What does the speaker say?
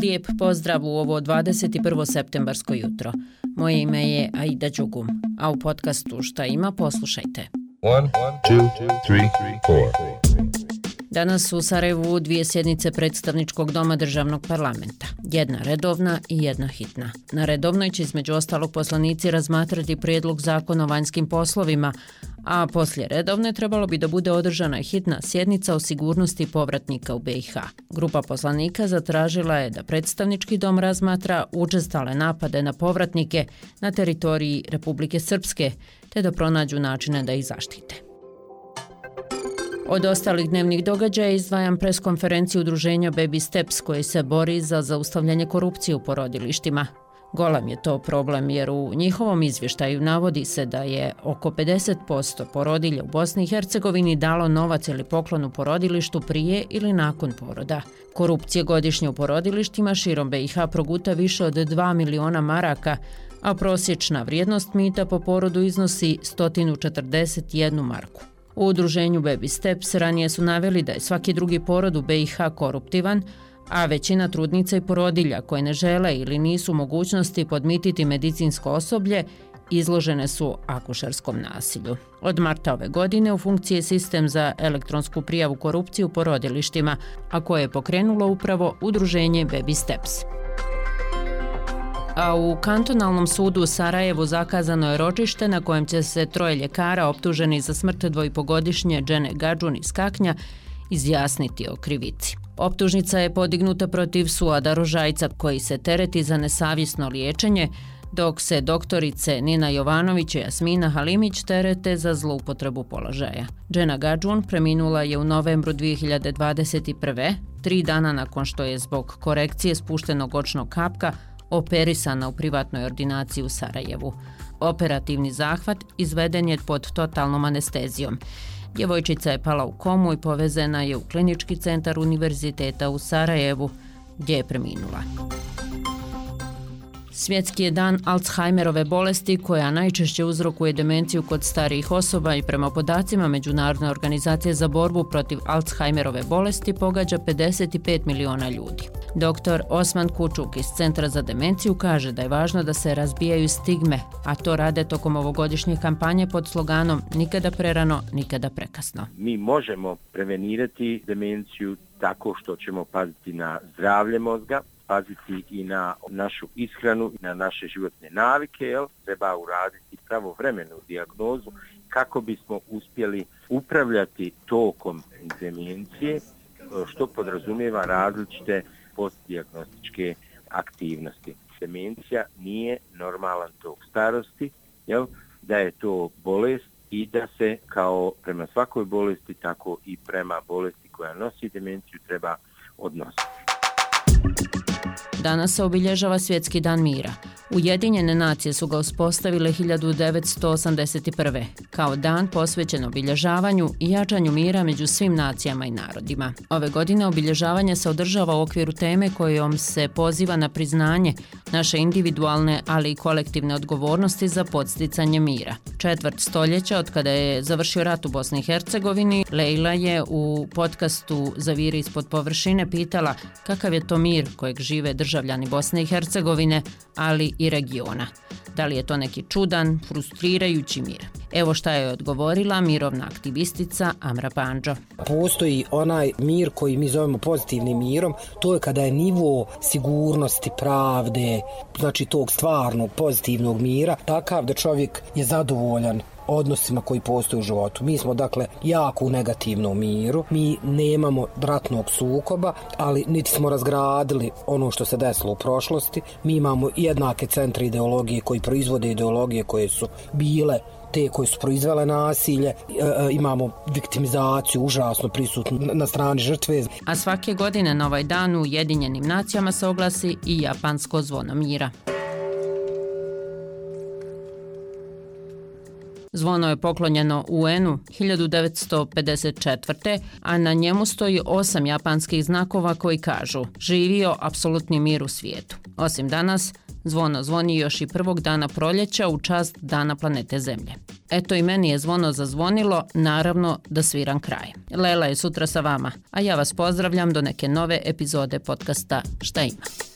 Lijep pozdrav u ovo 21. septembarsko jutro. Moje ime je Aida Đugum, a u podcastu Šta ima poslušajte. One, two, three, Danas u Sarajevu dvije sjednice predstavničkog doma državnog parlamenta. Jedna redovna i jedna hitna. Na redovnoj će između ostalog poslanici razmatrati prijedlog zakona o vanjskim poslovima, a poslije redovne trebalo bi da bude održana hitna sjednica o sigurnosti povratnika u BiH. Grupa poslanika zatražila je da predstavnički dom razmatra učestale napade na povratnike na teritoriji Republike Srpske, te da pronađu načine da ih zaštite. Od ostalih dnevnih događaja izdvajam preskonferenciju udruženja Baby Steps koji se bori za zaustavljanje korupcije u porodilištima. Golam je to problem jer u njihovom izvještaju navodi se da je oko 50% porodilja u Bosni i Hercegovini dalo novac ili poklon u porodilištu prije ili nakon poroda. Korupcije godišnje u porodilištima širom BiH proguta više od 2 miliona maraka, a prosječna vrijednost mita po porodu iznosi 141 marku. U udruženju Baby Steps ranije su naveli da je svaki drugi porod u BiH koruptivan, a većina trudnica i porodilja koje ne žele ili nisu mogućnosti podmititi medicinsko osoblje izložene su akušarskom nasilju. Od marta ove godine u funkciji je sistem za elektronsku prijavu korupciju u porodilištima, a koje je pokrenulo upravo udruženje Baby Steps. A u kantonalnom sudu u Sarajevu zakazano je ročište na kojem će se troje ljekara optuženi za smrt dvojpogodišnje Džene Gadžun iz Kaknja izjasniti o krivici. Optužnica je podignuta protiv Suada Rožajca koji se tereti za nesavjesno liječenje, dok se doktorice Nina Jovanović i Jasmina Halimić terete za zloupotrebu položaja. Džena Gadžun preminula je u novembru 2021. tri dana nakon što je zbog korekcije spuštenog očnog kapka operisana u privatnoj ordinaciji u Sarajevu. Operativni zahvat izveden je pod totalnom anestezijom. Djevojčica je pala u komu i povezena je u klinički centar univerziteta u Sarajevu, gdje je preminula. Svjetski je dan Alzheimerove bolesti koja najčešće uzrokuje demenciju kod starijih osoba i prema podacima Međunarodne organizacije za borbu protiv Alzheimerove bolesti pogađa 55 miliona ljudi. Dr. Osman Kučuk iz Centra za demenciju kaže da je važno da se razbijaju stigme, a to rade tokom ovogodišnje kampanje pod sloganom Nikada prerano, nikada prekasno. Mi možemo prevenirati demenciju tako što ćemo paziti na zdravlje mozga, paziti i na našu ishranu i na naše životne navike, jel? treba uraditi pravovremenu diagnozu kako bismo uspjeli upravljati tokom demencije, što podrazumijeva različite postdiagnostičke aktivnosti. Demencija nije normalan tok starosti, jel? da je to bolest i da se kao prema svakoj bolesti, tako i prema bolesti koja nosi demenciju treba odnositi. Danas se obilježava Svjetski dan mira. Ujedinjene nacije su ga uspostavile 1981. kao dan posvećen obilježavanju i jačanju mira među svim nacijama i narodima. Ove godine obilježavanje se održava u okviru teme kojom se poziva na priznanje naše individualne, ali i kolektivne odgovornosti za podsticanje mira. Četvrt stoljeća od kada je završio rat u Bosni i Hercegovini, Leila je u podcastu Zaviri ispod površine pitala kakav je to mir kojeg žive državljani Bosne i Hercegovine, ali i regiona. Da li je to neki čudan, frustrirajući mir? Evo šta je odgovorila mirovna aktivistica Amra Panđo. Postoji onaj mir koji mi zovemo pozitivnim mirom, to je kada je nivo sigurnosti, pravde, znači tog stvarnog pozitivnog mira, takav da čovjek je zadovoljan odnosima koji postoje u životu. Mi smo dakle jako u negativnom miru, mi nemamo ratnog sukoba, ali niti smo razgradili ono što se desilo u prošlosti. Mi imamo jednake centre ideologije koji proizvode ideologije koje su bile te koje su proizvele nasilje, e, e imamo viktimizaciju užasno prisutnu na strani žrtve. A svake godine na ovaj dan u Ujedinjenim nacijama se oglasi i japansko zvono mira. Zvono je poklonjeno UN-u 1954. a na njemu stoji osam japanskih znakova koji kažu živio apsolutni mir u svijetu. Osim danas, zvono zvoni još i prvog dana proljeća u čast dana planete Zemlje. Eto i meni je zvono zazvonilo, naravno da sviram kraj. Lela je sutra sa vama, a ja vas pozdravljam do neke nove epizode podcasta Šta ima?